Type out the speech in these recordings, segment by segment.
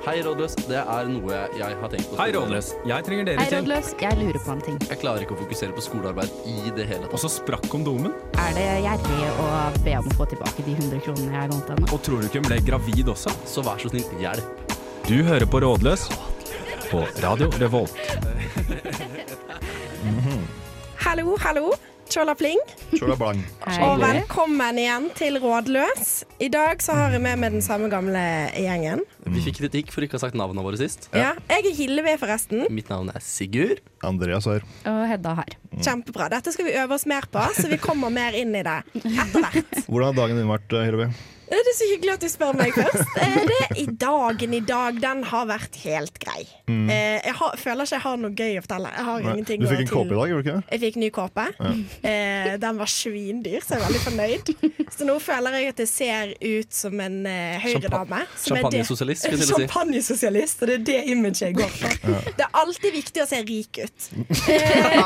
Hei, rådløs. Det er noe jeg har tenkt på. Hei, Rådløs. Jeg trenger dere Hei, rådløs. Jeg lurer på en ting. Jeg klarer ikke å fokusere på skolearbeid i det hele Og så sprakk kondomen. Er det gjerrig å be om å få tilbake de 100 kronene jeg lånte henne? Og tror du ikke hun ble gravid også? Så vær så snill, hjelp. Du hører på Rådløs på Radio Revolt. Hallo, hallo. Tjola pling. Chola blang. Og velkommen igjen til Rådløs. I dag så har jeg med meg den samme gamle gjengen. Vi fikk kritikk for ikke å ha sagt navnene våre sist. Ja. Jeg er Hillevi, forresten. Mitt navn er Sigurd. Andreas her. Og Hedda her. Kjempebra. Dette skal vi øve oss mer på, så vi kommer mer inn i det etter hvert. Hvordan har dagen din vært, Hillevi? Det er så hyggelig at du spør meg først. Eh, Det I dagen i dag, den har vært helt grei. Mm. Jeg har, føler ikke jeg har noe gøy å fortelle. Jeg har. Nei. Du fikk en kåpe i dag, gjorde du ikke? Jeg fikk ny kåpe. Eh, den var svindyr, så jeg er veldig fornøyd. Så nå føler jeg at jeg ser ut som en eh, høyredame. Champagnesosialist, vil jeg si. Champagnesosialist, og det er det imaget jeg går for. Det er alltid viktig å se rik ut. Eh,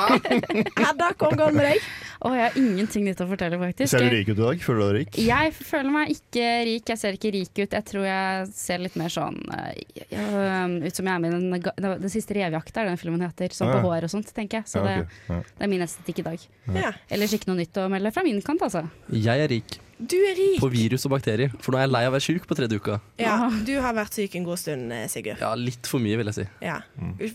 Hedda, hvordan går det med deg? Å, jeg har ingenting nytt å fortelle, faktisk. Ser du rik ut i dag? Føler du deg rik? Jeg føler meg ikke rik. Jeg ser ikke rik ut. Jeg tror jeg ser litt mer sånn uh, ut som jeg er med i den, den, den siste revejakta, er den filmen heter. Sånn Ah, på hår og sånt, tenker jeg. Så Ja, det, det er min estetikk i dag. Ja. Ellers ikke noe nytt å melde fra min kant, altså. Jeg er rik Du er rik. på virus og bakterier, for nå er jeg lei av å være sjuk på tredje uka. Ja, du har vært syk en god stund, eh, Sigurd. Ja, litt for mye, vil jeg si. Ja.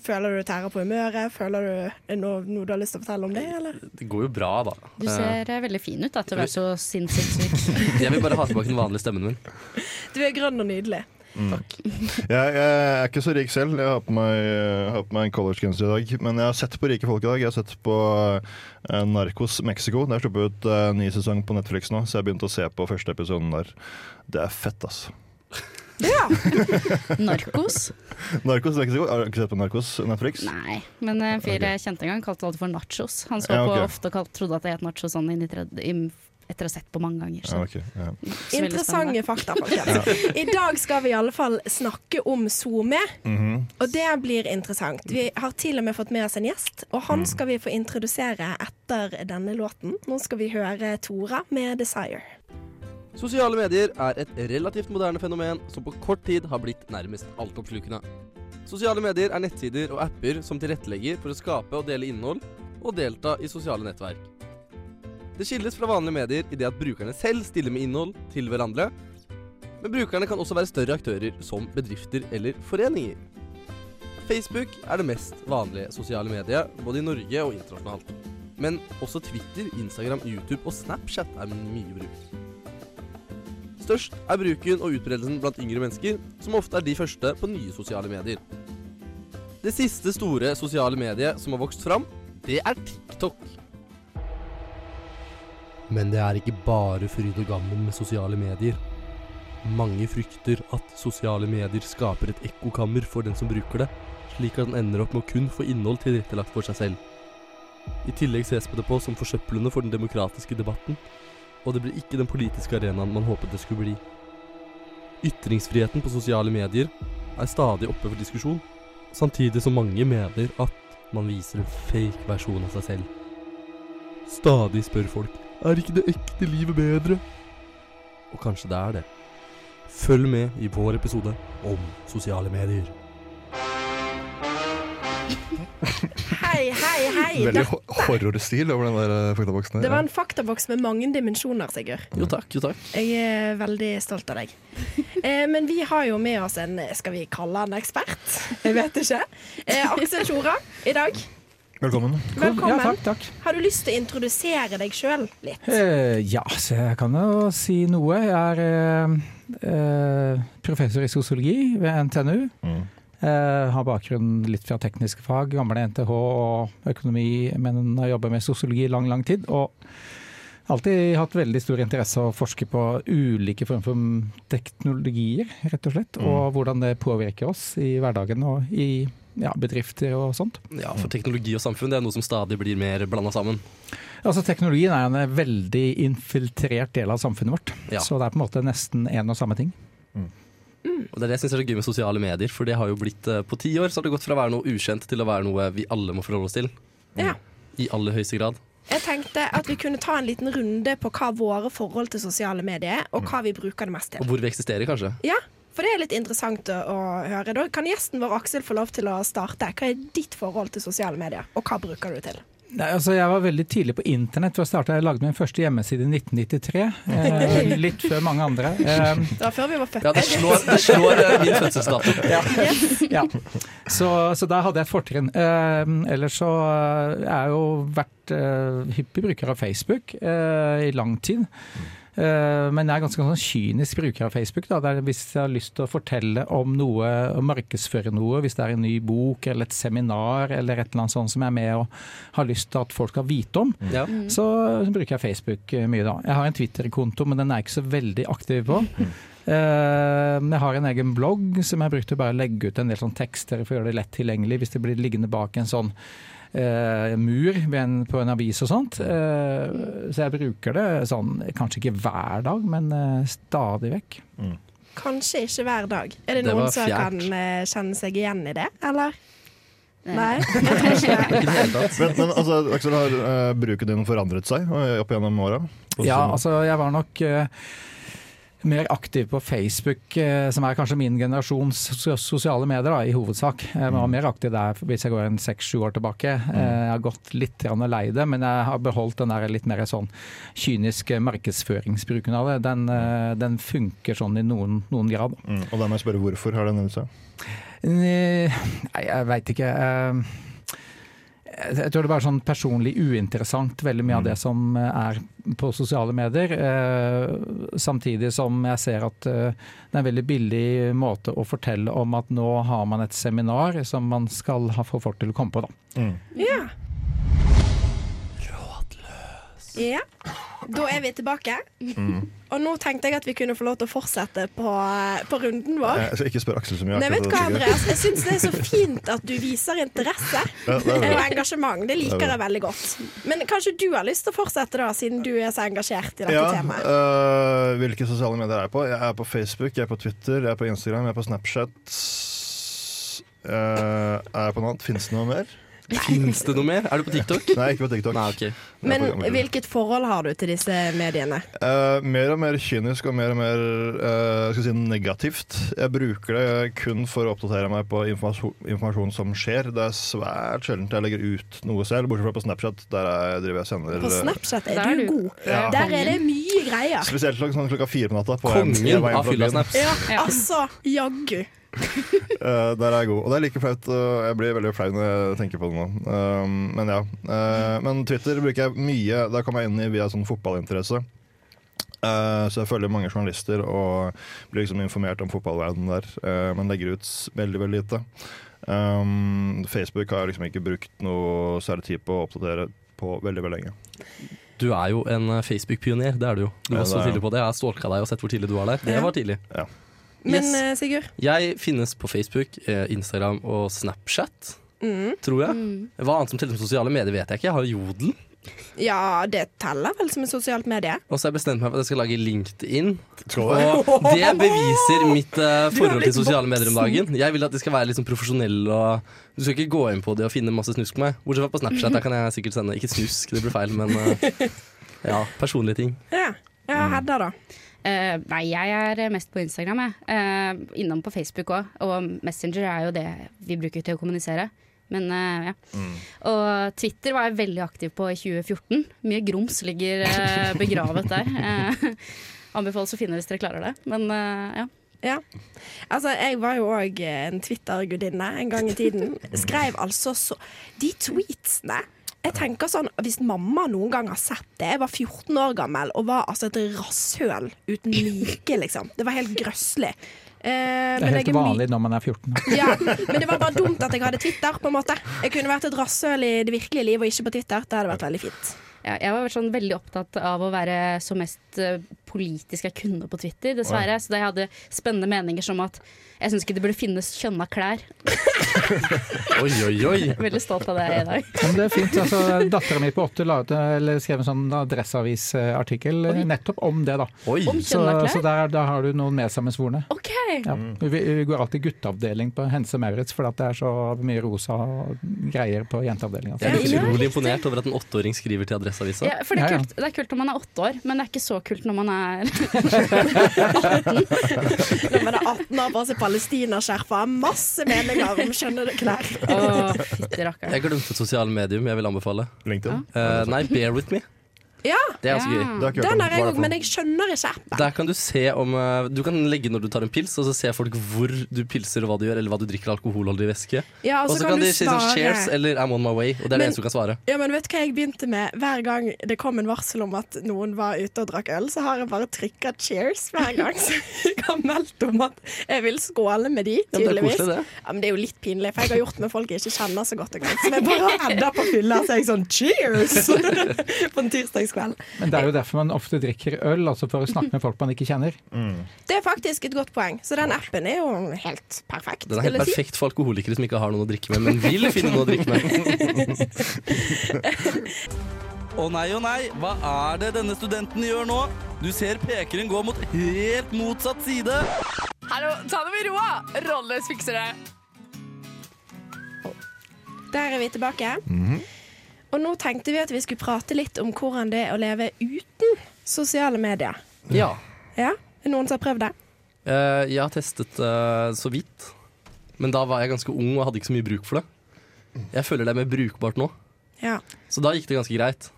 Føler du tærer på humøret? Føler du noe, noe du har lyst til å fortelle om det, eller? Det går jo bra, da. Du ser uh, veldig fin ut da, til å være så sinnssykt syk. Eh, Jeg vil bare ha tilbake den vanlige stemmen min. Du er grønn og nydelig. Jeg, jeg er ikke så rik selv. Jeg har på meg, har på meg en collegegenser i dag. Men jeg har sett på rike folk i dag. Jeg har sett på uh, Narcos Mexico. Det er sluppet ut uh, ny sesong på Netflix nå, så jeg har begynt å se på første episoden der. Det er fett, altså. Ja. Narkos? Narcos Mexico. Har du ikke sett på Narcos Netflix? Nei, men en fyr jeg kjente en gang kalte det alltid for nachos. Han så Ja, på ofte og trodde at det het nachos sånn inn i tredje, i, etter å ha sett på mange ganger. Så. Ja, okay, ja. Interessante fakta, folkens. I dag skal vi i alle fall snakke om SoMe, Mhm. og det blir interessant. Vi har til og med fått med oss en gjest, og han skal vi få introdusere etter denne låten. Nå skal vi høre Tora med 'Desire'. Sosiale medier er et relativt moderne fenomen som på kort tid har blitt nærmest altoppslukende. Sosiale medier er nettsider og apper som tilrettelegger for å skape og dele innhold, og delta i sosiale nettverk. Det skilles fra vanlige medier i det at brukerne selv stiller med innhold til hverandre, men brukerne kan også være større aktører som bedrifter eller foreninger. Facebook er det mest vanlige sosiale mediet, både i Norge og internasjonalt. Men også Twitter, Instagram, YouTube og Snapchat er mye brukt. Størst er bruken og utbredelsen blant yngre mennesker, som ofte er de første på nye sosiale medier. Det siste store sosiale mediet som har vokst fram, det er TikTok. Men det er ikke bare fryd og gammen med sosiale medier. Mange frykter at sosiale medier skaper et ekkokammer for den som bruker det, slik at den ender opp med å kun få innhold tilrettelagt for seg selv. I tillegg ses på det på som forsøplende for den demokratiske debatten, og det blir ikke den politiske arenaen man håpet det skulle bli. Ytringsfriheten på sosiale medier er stadig oppe for diskusjon, samtidig som mange mener at man viser en fake versjon av seg selv. Stadig spør folk er ikke det ekte livet bedre? Og kanskje det er det. Følg med i vår episode om sosiale medier. Hei, hei, hei. Veldig horrorstil over den der eh, faktaboksen. her. det var en faktaboks med mange dimensjoner, Sigurd. Jo takk, jo takk. Jeg er veldig stolt av deg. Eh, men vi har jo med oss en, skal vi kalle han ekspert? Jeg vet ikke. Eh, Aksel Tjora i dag. Velkommen. Velkommen. Ja, takk, takk. Har du lyst til å introdusere deg sjøl litt? Uh, ja, så jeg kan jo si noe. Jeg er eh, eh, professor i sosiologi ved NTNU. Mm. Uh, har bakgrunn litt fra tekniske fag, gamle NTH og økonomi, men har jobbet med sosiologi i lang, lang tid. Og alltid hatt veldig stor interesse av å forske på ulike former for teknologier, rett og slett. Mm. Og hvordan det påvirker oss i hverdagen og i ja, bedrifter og sånt. Ja, for teknologi og samfunn det er noe som stadig blir mer blanda sammen. Altså Teknologien er en veldig infiltrert del av samfunnet vårt. Ja. Så det er på en måte nesten en og samme ting. Og det er det jeg synes er gøy med sosiale medier, for det har jo blitt eh, på ti år så har det gått fra å være noe ukjent til å være noe vi alle må forholde oss til. Ja. I aller høyeste grad. Jeg tenkte at vi kunne ta en liten runde på hva våre forhold til sosiale medier er, og hva vi bruker det mest til. Og hvor vi eksisterer, kanskje. Ja, For det er litt interessant å, høre. Da kan gjesten vår Aksel få lov til å starte. Hva er ditt forhold til sosiale medier, og hva bruker du til? Nei, altså jeg var veldig tidlig på internett. Jeg startet, jeg lagde min første hjemmeside i 1993. Eh, litt før mange andre. Eh, Det var før vi var født. Ja, det slår, det slår eh, min fødselsdato. ja. ja. Så, så der hadde jeg et fortrinn. Eh, ellers så eh, jeg har jeg jo vært eh, hyppig bruker av Facebook eh, i lang tid. Eh, men jeg er ganske sånn kynisk bruker av Facebook. Da. Det er hvis jeg har lyst til å fortelle om noe, og markedsføre noe, hvis det er en ny bok eller et seminar eller et eller annet sånt som jeg er med og har lyst til at folk skal vite om, Ja. så bruker jeg Facebook eh, mye da. Jeg har en Twitter-konto, men den er jeg ikke så veldig aktiv på. Eh, Jeg har en egen blogg som jeg brukte bare å legge ut en del sånn tekster for å gjøre det lett tilgjengelig hvis det blir liggende bak en sånn eh, mur ved en, på en avis og sånt. Eh, så jeg bruker det sånn, kanskje ikke hver dag, men eh, stadig vekk. Kanskje ikke hver dag. Er det, Det noen som kan eh, kjenne seg igjen i det, eller? Nei? Men, men altså, Aksel, har uh, bruken din forandret seg opp gjennom åra? Ja, altså jeg var nok eh, mer aktiv på Facebook, eh, som er kanskje min generasjons sosiale medier da, i hovedsak. Jeg var mer aktiv der hvis jeg går en seks-sju år tilbake. Eh, Jeg har gått litt lei det, men jeg har beholdt den der litt mer sånn kyniske markedsføringsbruken av det. Den, eh, den funker sånn i noen, noen grad. Mm. Og da må jeg spørre hvorfor har den endret seg? Eh, Nei, jeg veit ikke. Jeg tror det er sånn personlig uinteressant, veldig mye av det som eh, er på sosiale medier. Eh, Samtidig som jeg ser at eh, det er en veldig billig måte å fortelle om at nå har man et seminar som man skal ha få folk til å komme på. Da. Mm. Ja. Ja. Da er vi tilbake. Mm. Og nå tenkte jeg at vi kunne få lov til å fortsette på, på runden vår. Jeg skal ikke spørre Aksel så mye. Nei, vet du hva, Andreas? Jeg syns det er så fint at du viser interesse Ja, det og engasjement. Det liker jeg veldig godt. Men kanskje du har lyst til å fortsette, da, siden du er så engasjert i dette Ja, temaet. øh, hvilke sosiale medier er jeg på? Jeg er på Facebook, jeg er på Twitter, jeg er på Instagram, jeg er på Snapchat. Uh, er jeg på noe annet? Fins det noe mer? Fins det noe mer? Er du på TikTok? Nei, ikke på TikTok. Nei, okay. Men hvilket forhold har du til disse mediene? Uh, mer og mer kynisk og mer og mer uh, skal si, negativt. Jeg bruker det kun for å oppdatere meg på informasjon, informasjon som skjer. Det er svært sjeldent jeg legger ut noe selv, bortsett fra på Snapchat. Der jeg driver jeg sender På eh, Snapchat er du du. god. Ja. Der er det mye greier. Spesielt klok- sånn klokka fire på natta. På Kongen av fyllasnaps. Ja, Ja. altså, jaggu. uh, der er jeg god. Og det er like flaut. Uh, jeg blir veldig flau når jeg tenker på det nå. Uh, men ja. Eh, men Twitter bruker jeg mye. Da kommer jeg inn i via sånn fotballinteresse. Eh, så jeg følger mange journalister og blir liksom informert om fotballverdenen der. eh, men legger ut veldig, veldig lite. Um, Facebook har jeg liksom ikke brukt noe særlig tid på å oppdatere på veldig, veldig lenge. Du er jo en eh, Facebook-pioner, det er du jo. Du Ja, var så tidlig på det. Jeg har stalka deg og sett hvor tidlig du var der. Det var tidlig. Men Yes. eh, Sigurd? Jeg finnes på Facebook, eh, Instagram og Snapchat, Mm. tror jeg. Mm. Hva annet som teller som sosiale medier, vet jeg ikke. Jeg har Jodel. Ja, det teller vel som et sosialt medie? Og så har jeg bestemt meg for at jeg skal lage LinkedIn. Og det beviser mitt uh, forhold til sosiale medier om dagen. Jeg vil at de skal være sånn profesjonelle og Du skal ikke gå inn på det og finne masse snusk på meg. Bortsett fra på Snapchat. Der kan jeg sikkert sende Ikke snusk, det blir feil, men uh, ja, personlige ting. Ja. ja Hedda, da? Uh, nei, jeg er mest på Instagram, jeg. Uh, innom på Facebook òg. Og Messenger er jo det vi bruker til å kommunisere. Men eh, ja. Og Twitter var jeg veldig aktiv på i 2014. Mye grums ligger eh, begravet der. Eh, anbefales å finne hvis dere klarer det. Men ja. Ja. Altså, jeg var jo òg en Twitter-gudinne en gang i tiden. Skrev altså så De tweetsene jeg tenker sånn, Hvis mamma noen gang har sett det Jeg var 14 år gammel og var altså et rasshøl uten like, liksom. Det var helt grøsselig. Eh, Det er jeg helt vanlig når man er 14. Ja, men det var bare dumt at jeg hadde Twitter. på en måte Jeg kunne vært et rasshøl i det virkelige liv og ikke på Twitter. Det hadde vært veldig fint. Ja, jeg var sånn veldig opptatt av å være så mest eh, politisk jeg kunne på Twitter, dessverre. Så da jeg hadde spennende meninger som at jeg syns ikke det burde finnes kjønna klær. Oi, oi, oi. Veldig stolt av det i dag. Men det er fint. altså Dattera mi på åtte la ut, eller skrev en sånn adresseavisartikkel nettopp om det. da. oi. Om kjønna klær? så klær? der, der har du noen medsammensvorne. OK! Ja. Vi, vi går alltid gutteavdeling på Hense Maurits, at det er så mye rosa greier på jenteavdelinga. Jeg er Ja. utrolig imponert over at en åtteåring skriver til Adresseavisa. Ja, for det er, Ja, ja. kult, det er kult når man er åtte år, men det er ikke så kult når man er Når man er 18 år på seg palestinaskjerf og har masse meninger om skjønne klær. Å, fytti rakkeren. Jeg glemte et sosialt medium jeg vil anbefale. LinkedIn. Uh, nei, Bear With Me. Ja, Det er ganske Ja. gøy. Det har den har jeg er òg, men jeg skjønner ikke appen. Der kan du se om eh, Du kan legge når du tar en pils, og så ser folk hvor du pilser og hva du gjør, eller hva du drikker alkoholholdig væske. Ja, Og så kan, du de si sånn cheers eller I'm on my way, og det er Men- det eneste du kan svare. Ja, men vet du hva jeg begynte med? Hver gang det kom en varsel om at noen var ute og drakk øl, så har jeg bare trykka 'cheers' hver gang. Så jeg har meldt om at jeg vil skåle med de, Ja, men det er koselig, det. Ja, men det er jo litt pinlig, for jeg har gjort med folk jeg ikke kjenner så godt engang. Som jeg bare adder på fylla, så er jeg sånn 'cheers' på en tirsdagskveld. Men det er jo derfor man ofte drikker øl, altså for å snakke med folk man ikke kjenner. Det er faktisk et godt poeng, så den appen er jo helt perfekt. Den er helt perfekt for alkoholikere som ikke har noen å drikke med, men vil finne noe å drikke med. Å nei, å nei, hva er det denne studenten gjør nå? Du ser pekeren gå mot helt motsatt side. Hallo, ta det med ro! Rolles fikser det. Der er vi tilbake. Og nå tenkte vi at vi skulle prate litt om hvordan det er å leve uten sosiale medier. Ja. Ja, er noen som har prøvd det? Uh, jeg har testet uh, så vidt, men da var jeg ganske ung og hadde ikke så mye bruk for det. Jeg føler det er mer brukbart nå, Ja. så da gikk det ganske greit.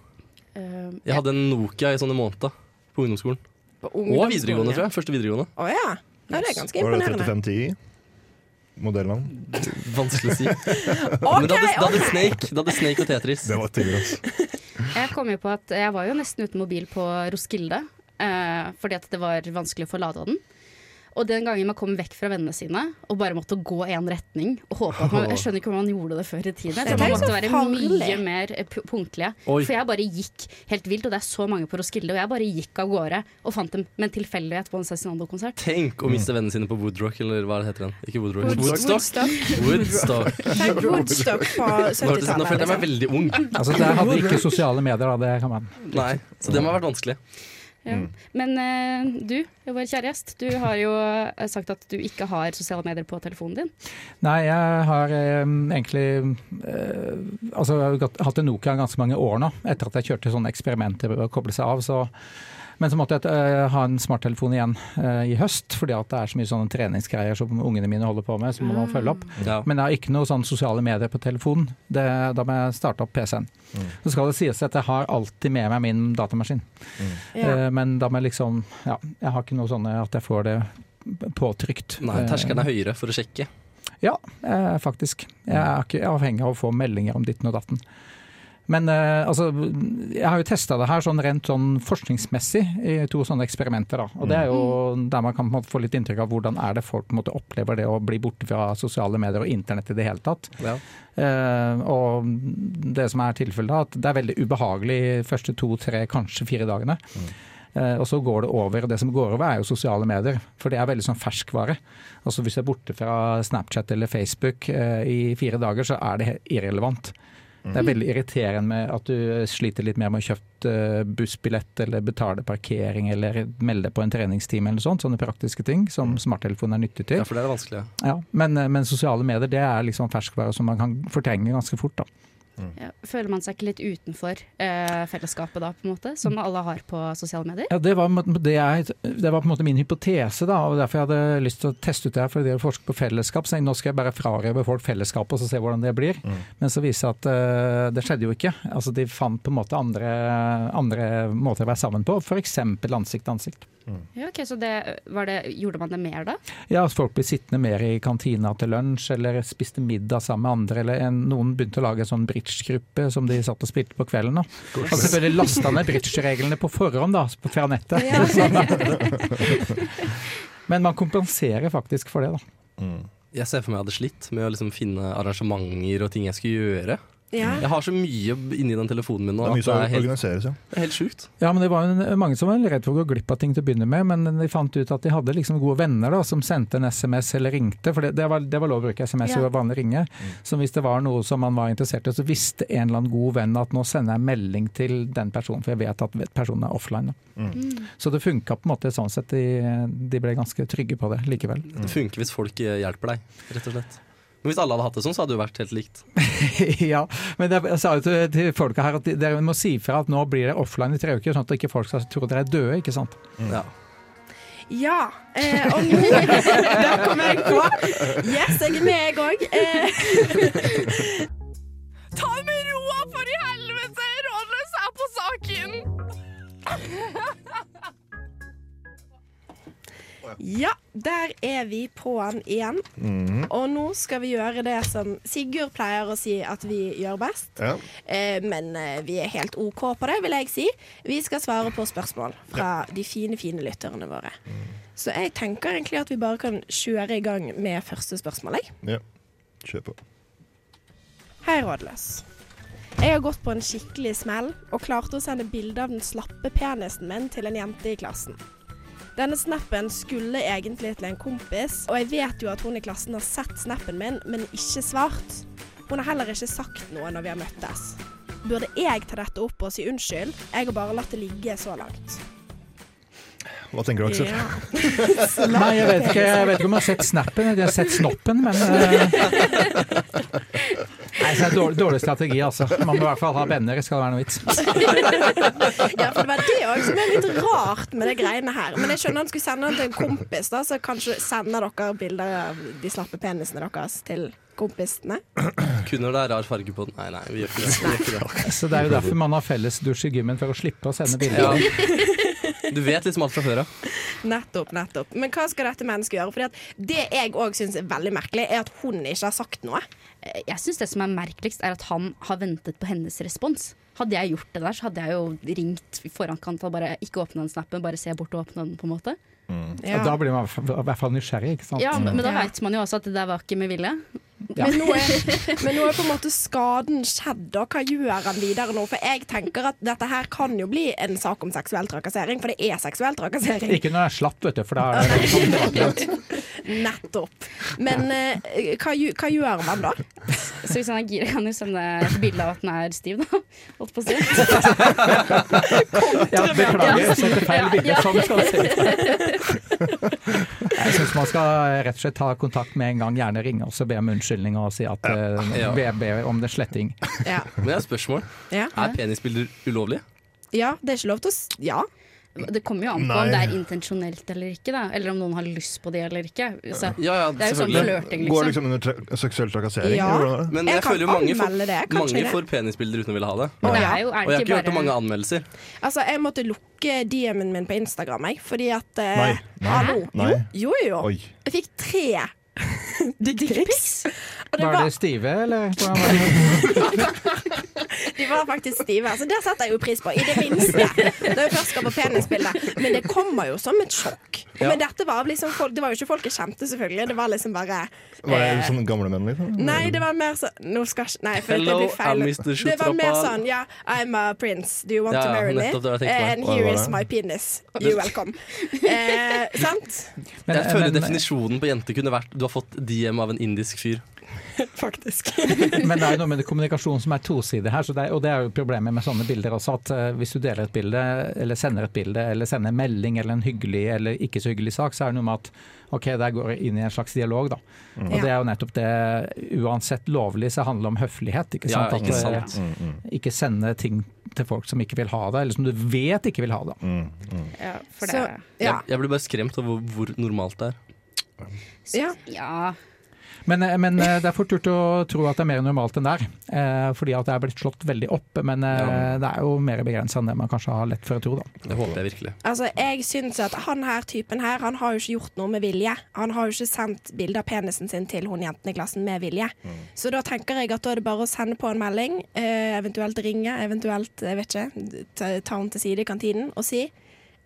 Uh, Jeg hadde en Nokia i sånne måneder på ungdomsskolen. På Og videregående, tror jeg. Første videregående. Å ja. ja. Det er ganske imponerende. Var det imponerende. 3510? Modellnavn? Vanskelig å si. okay, Men da hadde, da hadde. Snake, da hadde Snake og Tetris. Det var tidligere, altså. Jeg kom jo på at jeg var jo nesten uten mobil på Roskilde, eh, fordi at det var vanskelig å få lada den. Og den gangen man kom vekk fra vennene sine og bare måtte gå én retning og håpe at man, Jeg skjønner ikke hvordan man gjorde det før i tiden. Jeg Det tror man måtte være mye mer eh, punktlige. Oi. For jeg bare gikk helt vilt, og det er så mange på Roskilde, og jeg bare gikk av gårde og fant dem med en tilfeldighet på en Cezinando-konsert. Tenk å miste vennene sine på Woodrock, eller hva heter den? Ikke Woodrock. Woodstock. Woodstock. Woodstock. Woodstock på Nå Nå følte jeg meg liksom. veldig ung. Altså, jeg hadde ikke sosiale medier, da. Det kan man. Nei, så det må ha vært vanskelig. Ja. Men uh, du, vår kjære gjest, du har jo eh, sagt at du ikke har sosiale medier på telefonen din. Nei, jeg har eh, egentlig eh, altså, jeg har hatt en Nokia ganske mange år nå, etter at jeg kjørte sånne eksperimenter med å koble seg av. Så, men så måtte jeg eh, ha en smarttelefon igjen eh, i høst, fordi at det er så mye sånne treningsgreier som ungene mine holder på med, som man må følge opp. Ja. Men jeg har ikke noe sånn sosiale medier på telefonen. Det, da må jeg starte opp PC-en. Så skal det sies at jeg har alltid med meg min datamaskin. Ja. Eh, Men da må jeg liksom Ja, jeg har ikke noe sånn at jeg får det påtrykt. Nei, terskelen er høyere for å sjekke. ja, eh, faktisk. Jeg er ikke avhengig av å få meldinger om ditten og datten. Men eh, altså, jeg har jo testa det her sånn rent sånn forskningsmessig i to sånne eksperimenter. Da. Og det er jo der man kan få litt inntrykk av hvordan er det folk måte, opplever det å bli borte fra sosiale medier og internett i det hele tatt. Ja. Uh, og det som er tilfellet da, at det er veldig ubehagelig første to, tre, kanskje fire dagene. Eh, og så går det over. og Det som går over, er jo sosiale medier. For det er veldig sånn ferskvare. Altså Hvis jeg er borte fra Snapchat eller Facebook uh, i fire dager, så er det helt irrelevant. Det er veldig irriterende med at du sliter litt mer med å kjøpe eh, bussbillett eller betale parkering eller melde på en treningstime eller sånt. Sånne praktiske ting som smarttelefonen er nyttig til. ja, for det er det vanskelige. Ja, men, eh, men sosiale medier det er liksom ferskvare som man kan fortrenge ganske fort. da. Ja, føler man seg ikke litt utenfor eh, fellesskapet da, på en måte, som alle har på sosiale medier? Ja, det var, det, jeg, det var på en måte min hypotese, da, og derfor jeg hadde lyst til å teste ut det her. For det å forske på fellesskap, så jeg, nå skal jeg bare frarøve folk fellesskapet og så se hvordan det blir. Men så viser det seg at uh, det skjedde jo ikke. Altså De fant på en måte andre, andre måter å være sammen på, f.eks. ansikt til ansikt. Ja, ok, så det, var det, Gjorde man det mer da? Ja, at folk ble sittende mer i kantina til lunsj, eller spiste middag sammen med andre. Eller en, noen begynte å lage en sånn bridge-gruppe som de satt og spilte på kvelden. Da. Og selvfølgelig lasta ned bridge-reglene på forhånd da, fra nettet. Men man kompenserer faktisk for det, da. Jeg ser for meg jeg hadde slitt med å liksom finne arrangementer og ting jeg skulle gjøre. Ja. Jeg har så mye inni den telefonen min nå. Det er mye som er organiseres, ja. det er helt sjukt. Ja, men det var en, mange som var redd for å gå glipp av ting til å begynne med, men de fant ut at de hadde liksom gode venner da, som sendte en SMS eller ringte, for det, det, var, det var lov å bruke SMS Ja. og vanlig ringe. Så hvis det var noe som man var interessert i, så visste en eller annen god venn at nå sender jeg melding til den personen, for jeg vet at personen er offline. Mm. Så det funka på en måte sånn sett, de, de ble ganske trygge på det likevel. Det funker hvis folk hjelper deg, rett og slett. Men hvis alle hadde hatt det sånn, så hadde det jo vært helt likt. ja, men det, jeg sa jo til, til folka her at dere må si fra at nå blir det offline i tre uker, sånn at ikke folk skal tro dere er døde, ikke sant. Ja. Ja, eh, og nå Der kom jeg på. Yes, jeg er med, jeg òg. Eh, ja, der er vi på'n igjen. Og nå skal vi gjøre det som Sigurd pleier å si at vi gjør best. ja. Eh, men eh, vi er helt OK på det, vil jeg si. Vi skal svare på spørsmål fra de fine, fine lytterne våre. Så jeg tenker egentlig at vi bare kan kjøre i gang med første spørsmål. Jeg. ja. Kjør på. Hei, Rådløs. Jeg har gått på en skikkelig smell og klarte å sende bilde av den slappe penisen min til en jente i klassen. Denne snappen skulle egentlig til en kompis, og jeg vet jo at hun i klassen har sett snappen min, men ikke svart. Hun har heller ikke sagt noe når vi har møttes. Burde jeg ta dette opp og si unnskyld? Jeg har bare latt det ligge så langt. Hva tenker du, Aksel? Ja. Nei, jeg vet ikke, jeg vet ikke om jeg har sett snappen, jeg har sett snoppen, men eh, Nei, så det er dårlig, dårlig strategi, altså. Man må i hvert fall ha venner, skal det være noe vits. Ja, for det var det òg som er litt rart med det greiene her. Men jeg skjønner han skulle sende den til en kompis, da, så kanskje sender dere bilder av de slappe penisene deres til kompisene. Kun når det er rar farge på den. Nei, nei, vi gjør ikke det. Vi gjør ikke det. Så det er jo derfor man har felles dusj i gymmen, for å slippe å sende bilder. Ja. Du vet liksom alt fra før av. Nettopp, nettopp. Men hva skal dette mennesket gjøre? Fordi at Det jeg òg syns er veldig merkelig, er at hun ikke har sagt noe. Eh, Jeg synes det som er merkeligst, er at han har ventet på hennes respons. Hadde jeg gjort det der, så hadde jeg jo ringt i forkant og bare ikke åpna den snappen, bare se bort og åpna den, på en måte. Og Da blir man i hvert fall- nysgjerrig, ikke sant. Ja, men, men da Ja. vet man jo også at det der var ikke med vilje. Ja. Men, nå er, men nå er på en måte skaden skjedd, og hva gjør han videre nå? For jeg tenker at dette her kan jo bli en sak om seksuell trakassering, for det er seksuell trakassering. Ikke når jeg er slapp, vet du, for da er det sånn. Nettopp. Men eh, hva, hva gjør man da? Så hvis han er gira, kan du sende et bilde av at den er stiv, da. Holdt på å si. Ja, beklager, jeg sendte feil bilde. Sånn skal det se ut. Jeg syns man skal rett og slett ta kontakt med en gang, gjerne ringe oss og be om unnskyldning og si at eh, Ja. be, be om det sletting. Ja. Men jeg har et spørsmål. Ja. Er penisbilder ulovlige? ja, det er ikke lov til å s- Ja. Det kommer jo an på Nei. om det er intensjonelt eller ikke, da. Eller om noen har lyst på det eller ikke. Så, Ja, ja, det er jo sånn flørting, liksom. Går liksom. under tra seksuell trakassering? Ja. er? Men Jeg jeg, føler jo mange får, det, mange får penisbilder uten å ville ha det. Og det Ja. er det Og er jeg har ikke hørt om mange anmeldelser. Altså, jeg måtte lukke DM-en min på Instagram, jeg, fordi at eh, Nei. Nei. Hallo. Nei. Jo, jo, jo. Oi. Jeg fikk tre dickpics. Og det Var var, det stive, eller? de var faktisk stive. Så det setter jeg jo pris på, i det minste. Når jeg først skal på penisbilde. Men det kommer jo som et sjokk. Ja. Men dette var liksom folk, Det var jo ikke folk jeg kjente, selvfølgelig. Det var liksom bare Var det eh, sånne gamle menn, liksom? Nei, det var mer sånn Nå skal ikke Nei, for Hello, det blir feil. I'm Mr. Det var mer sånn Ja, I'm a prince. Do you want Ja, to marry me? And here is my penis. You're welcome. Eh, sant? Men- Jeg føler men- definisjonen på jente kunne vært du har fått DM av en indisk fyr. Faktisk. Men det er jo noe med kommunikasjon som er tosidig her, så det er, og det er jo problemet med sånne bilder også. At eh, hvis du deler et bilde, eller sender et bilde, eller sender en melding eller en hyggelig eller ikke så hyggelig sak, så er det noe med at ok, der går jeg inn i en slags dialog, da. Og det er jo nettopp det, uansett lovlig, så handler det om høflighet. Ikke Ja, sant? ikke At, mm, mm. ikke sende ting til folk som ikke vil ha det, eller som du vet ikke vil ha det. ja, for det, Så, ja. Jeg, jeg blir bare skremt av hvor, hvor normalt det er. ja. ja. Men, eh, men eh, det er fort gjort å tro at det er mer normalt enn det er. Eh, fordi at det er blitt slått veldig opp. Men Ja. det er jo mer begrensa enn det man kanskje har lett for å tro. da. Det håper jeg virkelig. Altså, jeg syns at han her typen her, han har jo ikke gjort noe med vilje. Han har jo ikke sendt bilde av penisen sin til hun jenten i klassen med vilje. Så da tenker jeg at da er det bare å sende på en melding, eh, eventuelt ringe, eventuelt, jeg vet ikke, ta, ta henne til side i kantinen og si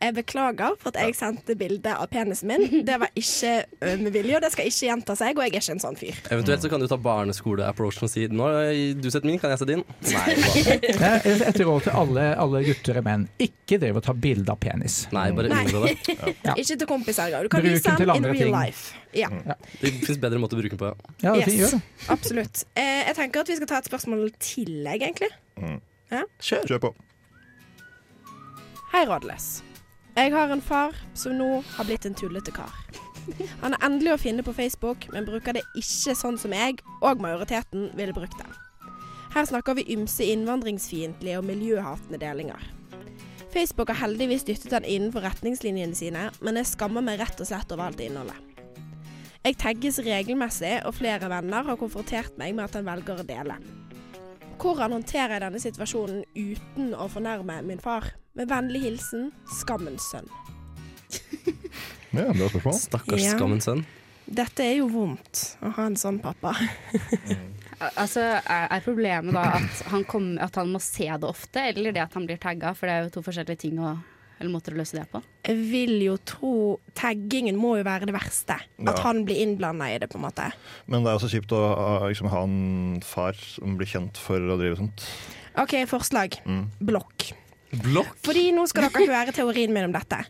Jeg beklager for at jeg sendte bilde av penisen min. Det var ikke med vilje, og det skal ikke gjenta seg, og jeg er ikke en sånn fyr. Eventuelt så kan du ta barneskole-approachen og si Nå har du sett min, kan jeg se din? Nei. Eh, Et råd til alle, alle gutter og menn. Ikke driv og ta bilde av penis. Nei bare unngå det. Ja. Ikke til kompiser engang. Du kan Bruk vise den in real ting. life. Ja, Det fins bedre måter å bruke den på. Ja. Ja, Yes. absolutt. Eh, jeg tenker at vi skal ta et spørsmål til, jeg, egentlig. Kjør på. Hei, rådløs. Jeg har en far som nå har blitt en tullete kar. Han er endelig å finne på Facebook, men bruker det ikke sånn som jeg og majoriteten ville brukt det. Her snakker vi ymse innvandringsfiendtlige og miljøhatende delinger. Facebook har heldigvis dyttet han innenfor retningslinjene sine, men jeg skammer meg rett og slett over alt innholdet. Jeg tagges regelmessig, og flere venner har konfrontert meg med at han velger å dele. Hvordan håndterer jeg denne situasjonen uten å fornærme min far? Med vennlig hilsen skammens sønn. Ja, Bra spørsmål. Stakkars Ja. skammens sønn. Dette er jo vondt å ha en sånn pappa. Altså, er, er problemet da at han, kom, at han må se det ofte, eller det at han blir tagga? For det er jo to forskjellige ting å, eller måter å løse det på. Jeg vil jo tro taggingen må jo være det verste. Ja. At han blir innblanda i det, på en måte. Men det er også kjipt å ha- liksom, ha en far som blir kjent for å drive sånt. OK, forslag. Mm. Blokk. Blokk? Fordi nå skal dere høre teorien min om dette.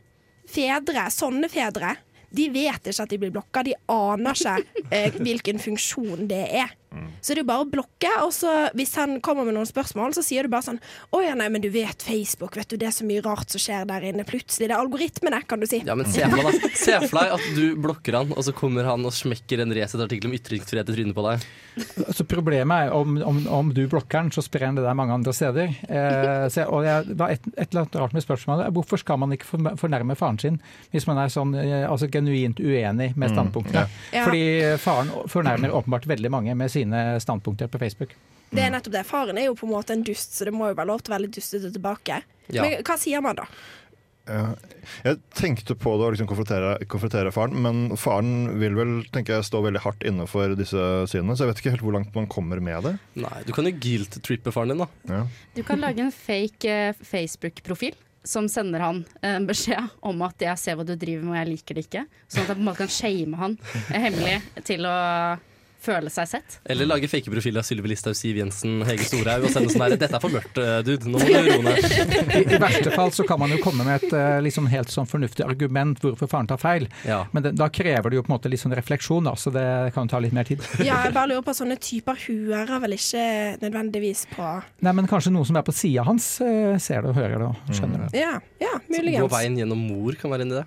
Fedre, sånne fedre, de vet ikke at de blir blokka. De aner ikke eh, hvilken funksjon det er. Så det er jo bare å blokke, og så hvis han kommer med noen spørsmål, så sier du bare sånn Å ja, nei, men du vet Facebook, vet du, det er så mye rart som skjer der inne. Plutselig. Det er algoritmene, kan du si. Ja, men se for deg da Se for deg at du blokker han, og så kommer han og smekker en Resett-artikkel om ytringsfrihet i trynet på deg. Så problemet er om, om, om du blokker han, så sprer han det der mange andre steder. Eh, så, og jeg, det var et, et eller annet rart med spørsmålet. Hvorfor skal man ikke fornærme faren sin hvis man er sånn eh, altså genuint uenig med standpunktene? Ja. Fordi faren fornærmer åpenbart veldig mange med sine standpunkter på Facebook. Det er nettopp det. Faren er jo på en måte en dust, så det må jo være lov til å være litt dustete tilbake. Ja. Men hva sier man da? Ja. Jeg tenkte på det å liksom konfrontere, konfrontere faren, men faren vil vel tenker jeg, stå veldig hardt innenfor disse sidene, så jeg vet ikke helt hvor langt man kommer med det. Nei, du kan jo guilt-trippe faren din, da. Ja. Du kan lage en fake uh, Facebook-profil som sender han en beskjed om at 'jeg ser hva du driver med og jeg liker det ikke'. Sånn at jeg på en måte kan shame han eh, hemmelig til å føle seg sett. Eller lage fake profiler av Sylvi Listhaug, Siv Jensen, Hege Storhaug og sende sånn her 'Dette er for mørkt, eh, dude. Nå må du roe ned'. I, I verste fall så kan man jo komme med et liksom helt sånn fornuftig argument hvorfor faren tar feil. Ja. Men det, da krever det jo på en måte litt sånn refleksjon, da, så det kan jo ta litt mer tid. Ja, jeg bare lurer på Sånne typer hører vel ikke nødvendigvis på Nei, men kanskje noen som er på sida hans, eh, ser det og hører det og skjønner det. Ja, ja Gå veien gjennom mor kan være inni det.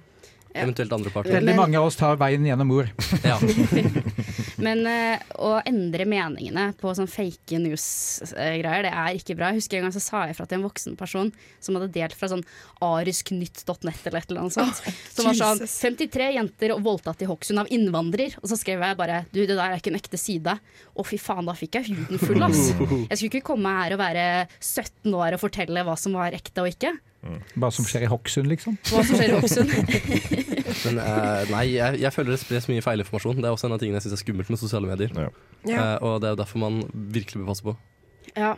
Ja. Eventuelt andre parter. Veldig mange av oss tar veien gjennom mor. Ja. Men uh, å endre meningene på sånn fake news-greier, det er ikke bra. Jeg husker en gang så sa jeg fra til en voksen person som hadde delt fra sånn arisknytt.nett eller et eller annet sånt. som var sånn 53 jenter voldtatt i Hokksund av innvandrer. Og så skrev jeg bare du, det der er ikke en ekte side. Å fy faen, da fikk jeg huden full, ass. Jeg skulle ikke komme her og være 17 år og fortelle hva som var ekte og ikke. Hva som skjer i Hokksund, liksom. Hva som skjer i Hokksund. Men uh, nei, jeg, jeg føler det spres mye feilinformasjon. Det er også en av tingene jeg syns er skummelt med sosiale medier. Ja. Eh, og det er jo derfor man virkelig bør passe på. Ja.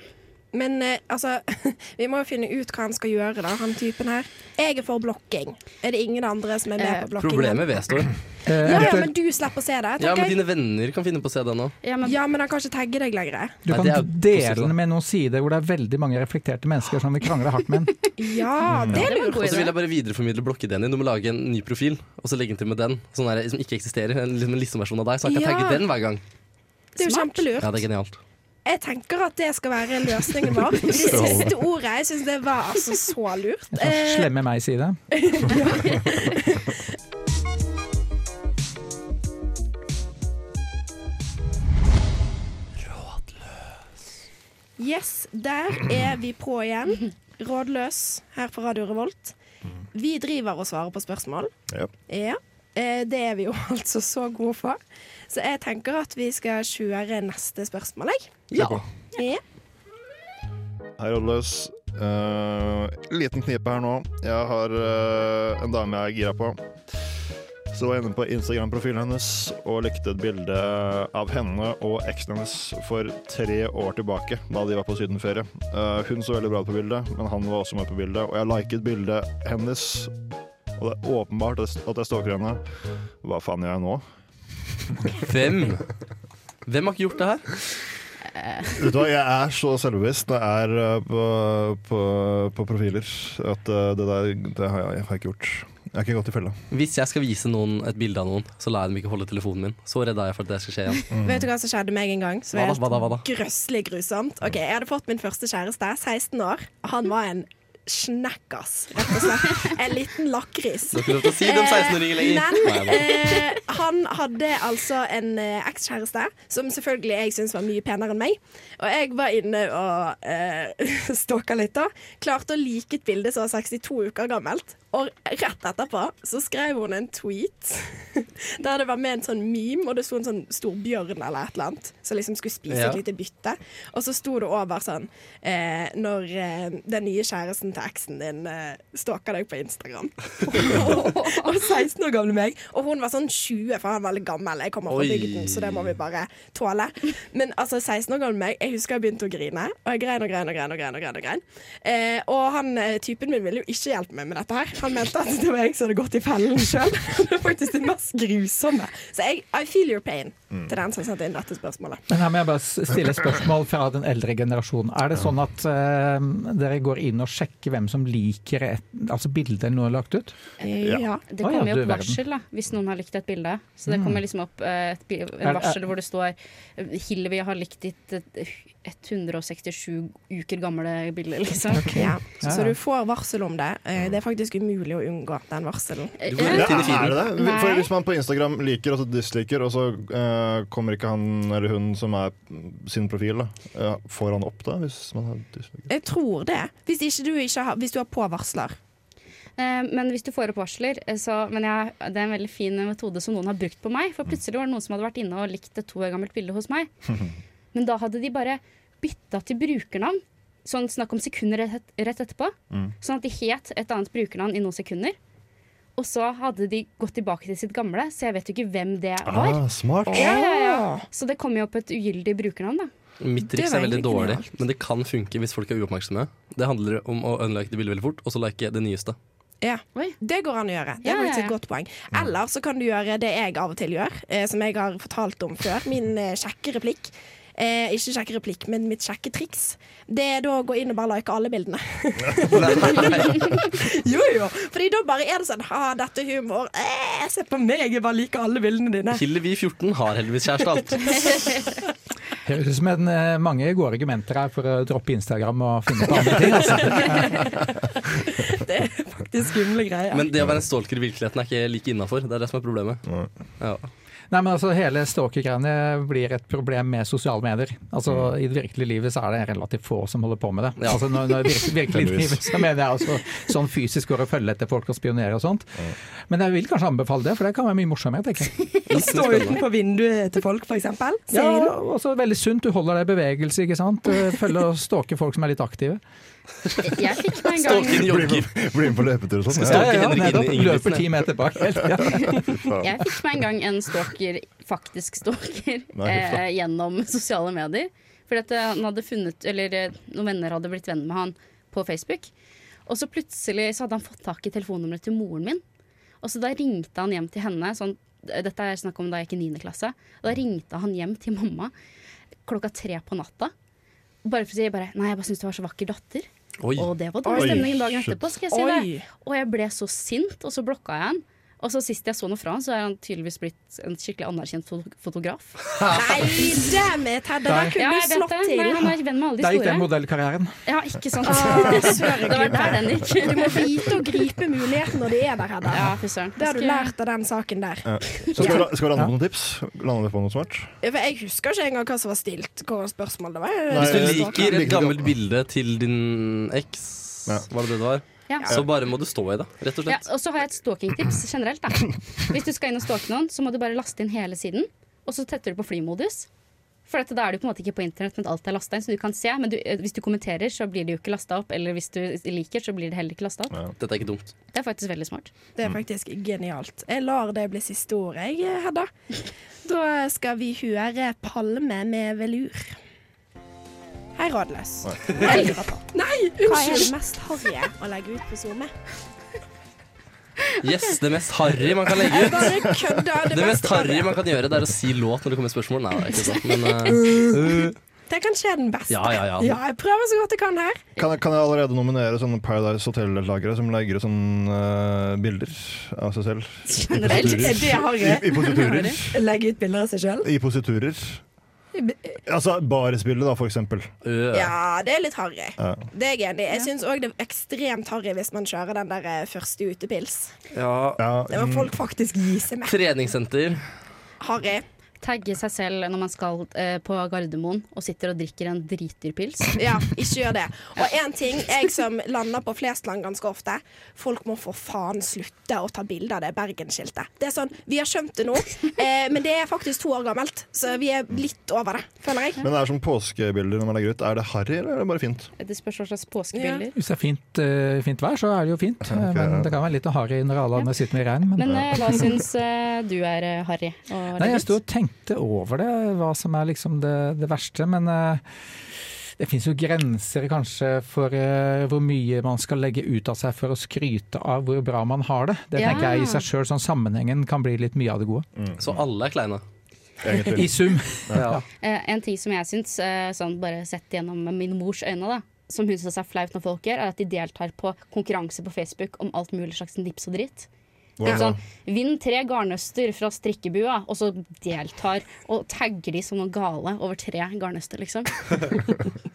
Men eh, altså, vi må jo finne ut hva han skal gjøre, da, han typen her. Jeg er for blokking. Er det ingen andre som er med Eh, på blokking? Problemet vedstår. Eh, Ja, ja, men du slipper å se det. Ja, men jeg. dine venner kan finne på å se det nå. Ja, men, Ja, men han kan ikke tagge deg lenger. Du kan det dele den med noen sider hvor det er veldig mange reflekterte mennesker som vil krangle hardt med den. Ja, det er lurt. Og så vil jeg bare videreformidle blokkideen din. Du må lage en ny profil, og så legge den til med den. Sånn der, som ikke eksisterer. En, liksom en listeversjon av deg. Så han kan Ja. tagge den hver gang. Det er jo kjempelurt. Ja, det er genialt. Jeg tenker at det skal være løsningen vår. Det siste ordet. Jeg syns det var altså så lurt. En sånn Eh, slemme meg-side. Yes, der er vi på igjen. Rådløs her på Radio Revolt. Vi driver og svarer på spørsmål. Ja. Ja. Eh, Det er vi jo altså så gode på. Så jeg tenker at vi skal kjøre neste spørsmål, jeg. Ja. Ja. Hei, Rådløs. Uh, liten knipe her nå. Jeg har uh, en dame jeg er gira på. Så var jeg inne på Instagram-profilen hennes og likte et bilde av henne og eksen hennes for tre år tilbake, da de var på sydenferie. Uh, hun så veldig bra ut på bildet, men han var også med på bildet. Og jeg liket bildet hennes og det er åpenbart at jeg stalker henne, hva faen gjør jeg nå? Hvem? Hvem har ikke gjort det her? Vet du hva, Jeg er så selvbevisst når jeg er eh, på, på, på profiler at eh, det der det har jeg, jeg har ikke gjort. Jeg har ikke gått i fella. Hvis jeg skal vise noen et bilde av noen, så lar jeg dem ikke holde telefonen min. Så redd er jeg for at det skal skje igjen. Vet du hva som skjedde meg en gang? Som er helt grøsselig grusomt. Ok, Jeg hadde fått min første kjæreste, 16 år. Han var en snekkas, rett og slett. En liten lakris. Si det om 16-åringer lenger. Men eh, han hadde altså en eh, ekskjæreste som selvfølgelig jeg syntes var mye penere enn meg. Og jeg var inne og eh, stalka litt, da. Klarte å like et bilde som var 62 uker gammelt. Og rett etterpå så skrev hun en tweet der det var med en sånn meme, og det sto en sånn stor bjørn eller et eller annet som liksom skulle spise Ja. et lite bytte. Og så sto det over sånn eh, Når eh, den nye kjæresten til eksen din uh, stalker deg på Instagram. og 16 år gamle meg. Og hun var sånn 20, for han var veldig gammel. Jeg kommer fra bygden, så det må vi bare tåle. Men altså 16 år gammel meg, jeg husker jeg begynte å grine. Og jeg grein og grein og grein. Og grein og grein, og grein. Eh, og han, eh, typen min ville jo ikke hjelpe meg med dette her. Han mente at det var jeg som hadde gått i fellen sjøl. det er faktisk det mest grusomme. Så jeg, I feel your pain til den som sendte inn dette spørsmålet. Men her må jeg bare stille et spørsmål fra den eldre generasjonen. Er det sånn at uh, dere går inn og sjekker hvem som liker et, altså bildet noe er lagt ut? Eh, ja. Det ja, kommer jo opp varsel da, hvis noen har likt et bilde. Så det kommer liksom opp uh, et, Er- er- varsel hvor det står Hillevi har likt ditt 167 uker gamle bilder liksom. Ja. Så, så du får varsel om det. Eh, Det er faktisk umulig å unngå den varselen. Eh, går rett inn i Ja, det det? For Hvis man på Instagram liker og så disliker, og så uh, kommer ikke han eller hun som er sin profil, da. Uh, får han opp da, hvis man har disliker? Jeg tror det. Hvis, ikke du, ikke har, hvis du har påvarsler. Eh, Men hvis du får opp varsler, så Men jeg, det er en veldig fin metode som noen har brukt på meg. For plutselig var det noen som hadde vært inne og likt et to år gammelt bilde hos meg. Men da hadde de bare bytta til brukernavn. Sånn snakk om sekunder rett, rett etterpå. Sånn at de het et annet brukernavn i noen sekunder. Og så hadde de gått tilbake til sitt gamle, så jeg vet jo ikke hvem det var. Ah, smart. Ja, ja, ja. Så det kom jo opp et ugyldig brukernavn, da. Mitt Det triks er veldig dårlig, genialt. men det kan funke hvis folk er uoppmerksomme. Det handler om å unlike det ville veldig fort, og så like det nyeste. Ja. Det går an å gjøre. Det er faktisk et godt poeng. Eller så kan du gjøre det jeg av og til gjør, eh, som jeg har fortalt om før. Min eh, kjekke replikk. Eh, ikke kjekke replikk, men mitt kjekke triks. Det er da å gå inn og bare like alle bildene. jo, jo. Fordi da bare er det sånn Ha, dette er humor. Eh, se på meg, jeg bare liker alle bildene dine. Hillevi 14 har heldigvis kjæreste alt. Høres ut som en, eh, mange gode argumenter her for å droppe Instagram og finne på andre ting. Altså. Det er faktisk skumle greier. Men det å være en stalker i virkeligheten er ikke like innafor. Det er det som er problemet. Ja. Nei, men altså Hele stalker-greiene blir et problem med sosiale medier. Altså I det virkelige livet så er det relativt få som holder på med det. Ja. Altså når, når virkelig, virkelig livet, så mener jeg altså sånn fysisk går og følger etter folk og spionerer og sånt. Men jeg vil kanskje anbefale det, for det kan være mye morsommere. tenker jeg. Stå utenfor vinduet til folk, for eksempel. Ja, også veldig sunt. Du holder deg i bevegelse, ikke sant. Følger Følge og stalker folk som er litt aktive. Jeg fikk meg en gang Stalken Bli jogger. med, bli med på løpetur og sånn. Ja. Ja. ja. Ingebrigtsen, Løper ti meter bak. Ja. Jeg fikk meg en gang en stalker, faktisk stalker, eh, gjennom sosiale medier. At eh, han hadde funnet, eller eh, noen venner hadde blitt venn med han på Facebook. Og så plutselig så hadde han fått tak i telefonnummeret til moren min. Og så da ringte han hjem til henne. Sånn, dette er snakk om da jeg gikk i 9. klasse. Og da ringte han hjem til mamma klokka tre på natta. Bare for å si bare, Nei, jeg bare syntes du var så vakker datter. Oi. Og det var dårlig stemning dagen etterpå. skal jeg si det. Og jeg ble så sint, og så blokka jeg han. Og så sist jeg så noe fra han, så er han tydeligvis blitt en skikkelig anerkjent fotograf. Nei, damn it, Hedda. Der kunne Ja, du slått det. til. Nei, han er venn med alle de store. Der gikk den modellkarrieren. Ja, ikke sant. Ah, det var der den gikk. Du må vite å gripe muligheten når de er der, Hedda. Ja. Det har du Skal- lært av den saken der. Ja. Så skal skal vi lande på noen tips? Lande på noe smart? For jeg husker ikke engang hva som var stilt. Hva spørsmål det var. Hvis du liker et gammelt bilde til din eks, Ja. var det det det var? Ja. Så bare må du stå i det, rett og slett. Ja, og så har jeg et stalkingtips generelt. Da. Hvis du skal inn og stalke noen, så må du bare laste inn hele siden. Og så tetter du på flymodus. For dette, da er du på en måte ikke på internett, men alt er lasta inn, så du kan se. Men du, eh, hvis du kommenterer, så blir det jo ikke lasta opp. Eller hvis du liker, så blir det heller ikke lasta opp. Dette er ikke dumt. Det er faktisk veldig smart. Det er faktisk genialt. Jeg lar det bli siste ord, jeg, Hedda. Da skal vi høre Palme med velur. Hei, rådløs. Nei, Nei, Hva er det mest harry å legge ut på SoMe? Yes, det mest harry man kan legge ut. Bare kødda. Det mest harry man kan gjøre, det er å si låt når det kommer spørsmål. Nei, det er ikke sant. Men uh, Det kan skje den beste. Ja, ja, ja. jeg prøver så godt jeg kan her. Kan, jeg- kan jeg allerede nominere sånne Paradise Hotel-deltakere som legger ut sånne uh, bilder av seg selv? Generelt er det harry. I, I positurer. Legge ut bilder av seg sjøl? I positurer. Altså barespillet, da, for eksempel. Ja, det er litt harry. Ja. Det er jeg enig i. Jeg syns òg det er ekstremt harry hvis man kjører den der eh, første utepils. ja. Det må folk faktisk gi seg med. Treningssenter. Harry. Tagge seg selv når man skal eh, på Gardermoen og sitter og drikker en dritdyrpils. Ja, ikke gjør det. Og én ting, jeg som lander på Flesland ganske ofte, folk må for faen slutte å ta bilde av det Bergen-skiltet. Det er sånn, Vi har skjønt det nå, eh, men det er faktisk to år gammelt, så vi er litt over det, føler jeg. Men det er som påskebilder når man legger ut. Er det harry, eller er det bare fint? Det spørs hva slags påskebilder. Hvis det er fint, uh, fint vær, så er det jo fint. Okay, Men ja. det kan være litt harry når alle andre sitter med regn. Men, Men eh, hva syns uh, du er harry? Nei, jeg sto og tenkte over det, hva som er liksom det, det verste. Men eh, det finnes jo grenser kanskje for eh, hvor mye man skal legge ut av seg for å skryte av hvor bra man har det. Det Ja. tenker jeg i seg sjøl, sånn sammenhengen kan bli litt mye av det gode. Så alle er kleine. I sum. Ja. Eh, en ting som jeg syns, sånn bare sett gjennom min mors øyne, da, som hun syns er flaut når folk gjør, er at de deltar på konkurranse på Facebook om alt mulig slags nips og dritt. Da? Sånn, Vinn tre garnnøster fra strikkebua, og så deltar og tagger de som noe gale over tre garnnøster, liksom.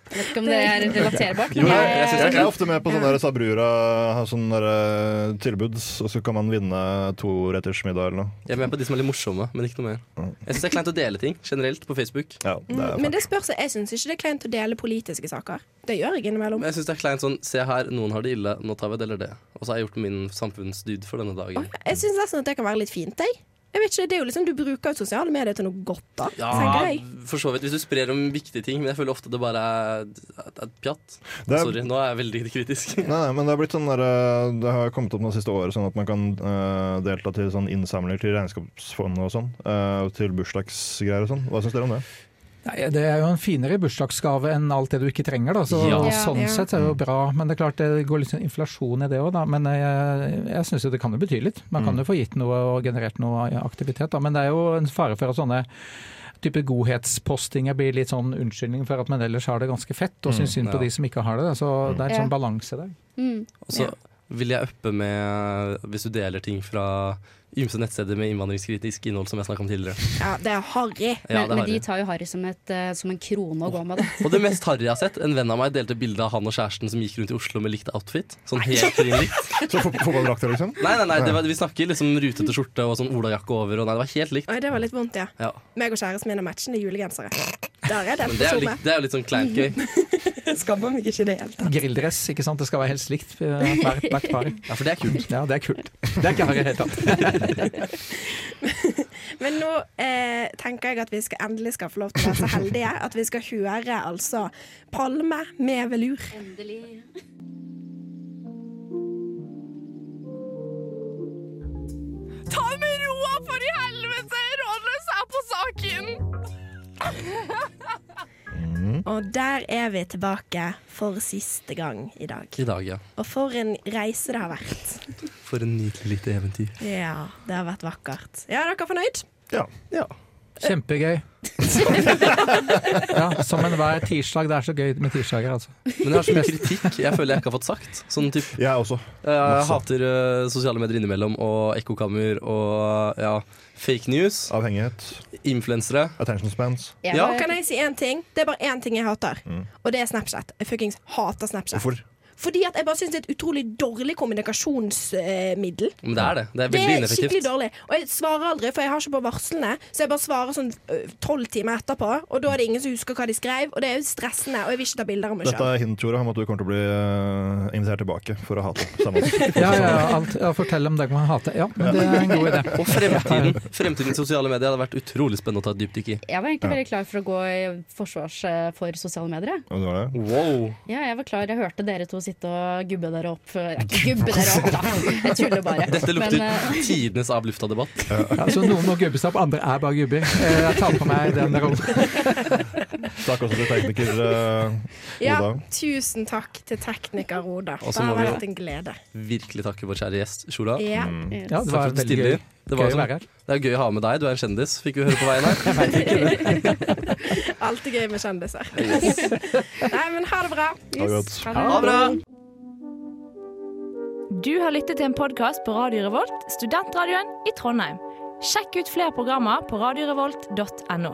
Jeg vet ikke om det er relaterbart. Jo, jeg- jeg synes Jeg er ofte med på sånne Sabrura sånn der, eh, tilbud, og så kan man vinne toretters middag eller noe. Jeg er med på de som er litt morsomme, men ikke noe mer. Jeg syns det er kleint å dele ting generelt på Facebook. Ja, det er Mm, Men det spørs, jeg syns ikke det er kleint å dele politiske saker. Det gjør jeg innimellom. Men jeg syns det er kleint sånn Se her, noen har det ille, nå tar vi det eller det. Og så har jeg gjort min samfunnsdyd for denne dagen. Jeg syns nesten at det kan være litt fint, jeg. Jeg vet ikke, det er jo liksom, Du bruker jo sosiale medier til noe godt, da. Ja, for så vidt. Hvis du sprer om viktige ting, men jeg føler ofte det bare er, er pjatt. Er- Sorry, nå er jeg veldig kritisk. Nei, nei, men det har blitt sånn der, eh, Det har kommet opp noen siste året sånn at man kan uh, delta til sånn innsamlinger til regnskapsfondet og sånn. Uh, til bursdagsgreier og sånn. Hva syns dere om det? Nei, det er jo en finere bursdagsgave enn alt det du ikke trenger, da. Så Ja. sånn Ja. sett er det jo bra. Men det er klart det går litt sånn inflasjon i det òg, da. Men jeg, jeg syns jo det kan jo bety litt. Man kan jo få gitt noe og generert noe aktivitet, da. Men det er jo en fare for at sånne type godhetspostinger blir litt sånn unnskyldning for at man ellers har det ganske fett, og syns synd på de som ikke har det. Så det er en sånn balanse der. Mm. Og så vil jeg uppe med Hvis du deler ting fra ymse nettsteder med innvandringskritisk innhold, som jeg snakka om tidligere. Ja, det er harry. Ja, men, det er men de tar jo harry som, et, eh, som en krone å gå med, da. Og det mest harry jeg har sett, en venn av meg delte bilde av han og kjæresten som gikk rundt i Oslo med likt outfit. Sånn helt likt. Så fo- Fotballdrakter, liksom? Nei, nei, nei, det var, vi snakker liksom rutete skjorte og sånn olajakke over, og nei, det var helt likt. Oi, det var litt vondt, ja. Ja. Meg og kjæresten min har matchende julegensere. Der er det Men det er jo litt, det er jo litt sånn kleint gøy. Skammer meg ikke i det hele tatt. Grilldress, ikke sant. Det skal være helt likt hvert, hvert par. Ja, for det er kult. Ja, det er kult. Det er ikke harry i det hele tatt. Men nå eh, tenker jeg at vi skal endelig skal få lov til å være så heldige at vi skal høre altså Palme med velur. Endelig. Ta med roa, for i helvete! Rådløs er på saken! Og der er vi tilbake for siste gang i dag. I dag, ja. Og for en reise det har vært. For en nydelig lite eventyr. Ja, det har vært vakkert. Ja, er dere fornøyd? Ja. Ja. Kjempegøy. ja, som enhver tirsdag. Det er så gøy med tirsdager, altså. Men jeg har så mye kritikk jeg føler jeg ikke har fått sagt. Sånn typ, Jeg også. jeg Masse. hater uh, sosiale medier innimellom, og ekkokammer og ja, fake news. Avhengighet. Influensere. Attention spans. Ja. Ja. Kan jeg si én ting? Det er bare én ting jeg hater, og det er Snapchat. Jeg fuckings hater Snapchat. Hvorfor? Fordi at jeg bare syns det er et utrolig dårlig kommunikasjonsmiddel. Men det er det. Det er Det veldig er skikkelig dårlig. Og jeg svarer aldri, for jeg har ikke på varslene. Så jeg bare svarer sånn tolv timer etterpå, og da er det ingen som husker hva de skrev. Og det er jo stressende, og jeg vil ikke ta bilder av meg Dette er hint, Tore, om at du kommer til å bli eh, invitert tilbake for å hate. sammen. Ja, ja, ja, alt, ja, fortell om det man hater. Ja, men det er en god idé. Og fremtiden. Fremtidens sosiale medier hadde vært utrolig spennende å ta et dypdykk i. Jeg var egentlig veldig klar for å gå i forsvars eh, for sosiale medier. Ja, det var det. Wow. Ja, jeg var klar. Jeg hørte dere to sitte og gubbe dere opp. eh, gubbe dere opp, da. Jeg tuller bare. Dette lukter Men, eh, tidenes avlufta debatt. Ja, så noen må gubbes opp, andre er bare gubber. Eh, Jeg tar på meg den rollen. Takk også til tekniker Oda. Ja, tusen takk til tekniker Oda. Det har vært en glede. Virkelig takke vår kjære gjest, Sjola. Ja. Ja, det var veldig gøy. Det, var Gøy sånn, det er gøy å ha med deg, du er en kjendis, fikk vi høre på veien her. Alltid gøy med kjendiser. Nei, men ha det bra. Ha det Ha det bra! Du har lyttet til en podkast på Radio Revolt, studentradioen i Trondheim. Sjekk ut flere programmer på radiorevolt.no.